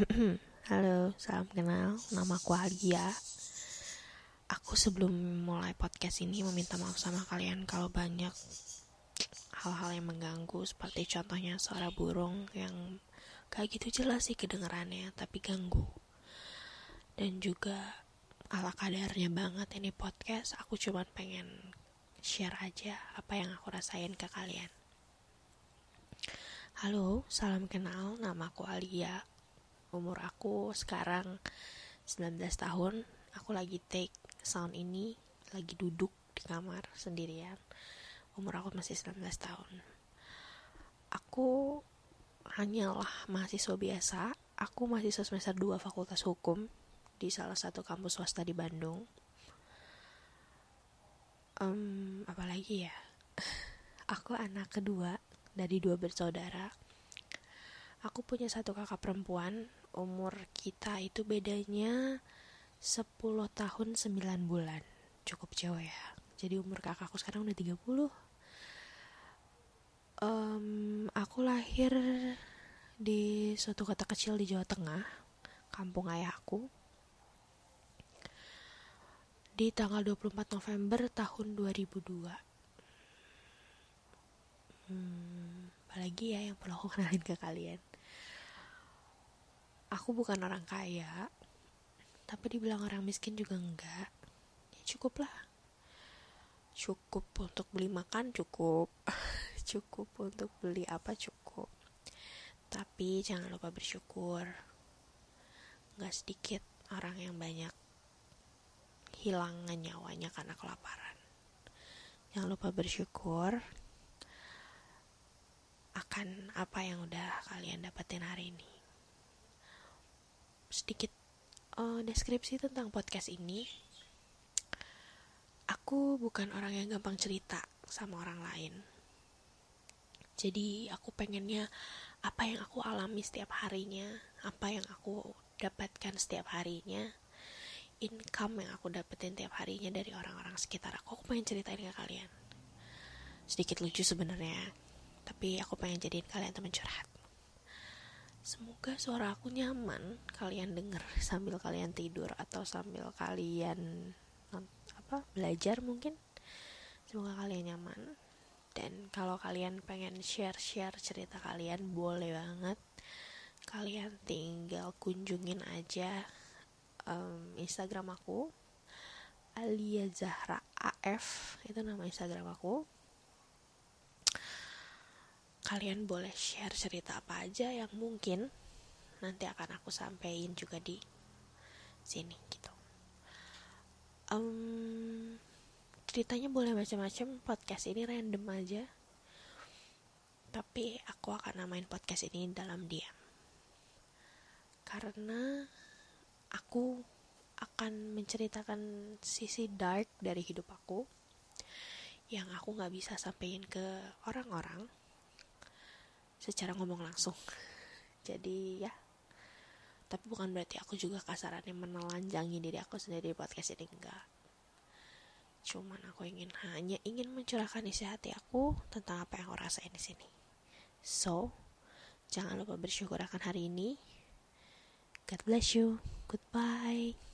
Halo, salam kenal. Nama aku Alia. Aku sebelum mulai podcast ini meminta maaf sama kalian kalau banyak hal-hal yang mengganggu seperti contohnya suara burung yang gak gitu jelas sih kedengarannya tapi ganggu. Dan juga ala kadarnya banget ini podcast aku cuma pengen share aja apa yang aku rasain ke kalian. Halo, salam kenal, nama aku Alia. Umur aku sekarang 19 tahun. Aku lagi take sound ini, lagi duduk di kamar sendirian. Umur aku masih 19 tahun. Aku hanyalah mahasiswa biasa. Aku mahasiswa semester 2 Fakultas Hukum di salah satu kampus swasta di Bandung. Um, apalagi ya? Aku anak kedua dari dua bersaudara. Aku punya satu kakak perempuan, umur kita itu bedanya 10 tahun 9 bulan. Cukup jauh ya. Jadi umur kakakku sekarang udah 30. Um, aku lahir di suatu kota kecil di Jawa Tengah, kampung ayahku. Di tanggal 24 November tahun 2002 hmm, apalagi ya yang perlu aku kenalin ke kalian aku bukan orang kaya tapi dibilang orang miskin juga enggak. Ya cukup lah. Cukup untuk beli makan cukup. Cukup untuk beli apa cukup. Tapi jangan lupa bersyukur. Nggak sedikit orang yang banyak hilangan nyawanya karena kelaparan. Jangan lupa bersyukur akan apa yang udah kalian dapetin hari ini. Sedikit uh, deskripsi tentang podcast ini. Aku bukan orang yang gampang cerita sama orang lain. Jadi aku pengennya apa yang aku alami setiap harinya, apa yang aku dapatkan setiap harinya, income yang aku dapetin setiap harinya dari orang-orang sekitar aku, aku pengen ceritain ke kalian. Sedikit lucu sebenarnya, tapi aku pengen jadiin kalian teman curhat. Semoga suara aku nyaman kalian denger sambil kalian tidur atau sambil kalian apa belajar mungkin. Semoga kalian nyaman. Dan kalau kalian pengen share-share cerita kalian boleh banget. Kalian tinggal kunjungin aja um, Instagram aku Alia Zahra AF itu nama Instagram aku kalian boleh share cerita apa aja yang mungkin nanti akan aku sampaikan juga di sini gitu. Um, ceritanya boleh macam-macam. Podcast ini random aja. Tapi aku akan namain podcast ini dalam diam. Karena aku akan menceritakan sisi dark dari hidup aku yang aku nggak bisa sampaikan ke orang-orang secara ngomong langsung. Jadi ya. Tapi bukan berarti aku juga kasarannya menelanjangi diri aku sendiri di podcast ini enggak. Cuman aku ingin hanya ingin mencurahkan isi hati aku tentang apa yang aku rasain di sini. So jangan lupa bersyukur akan hari ini. God bless you. Goodbye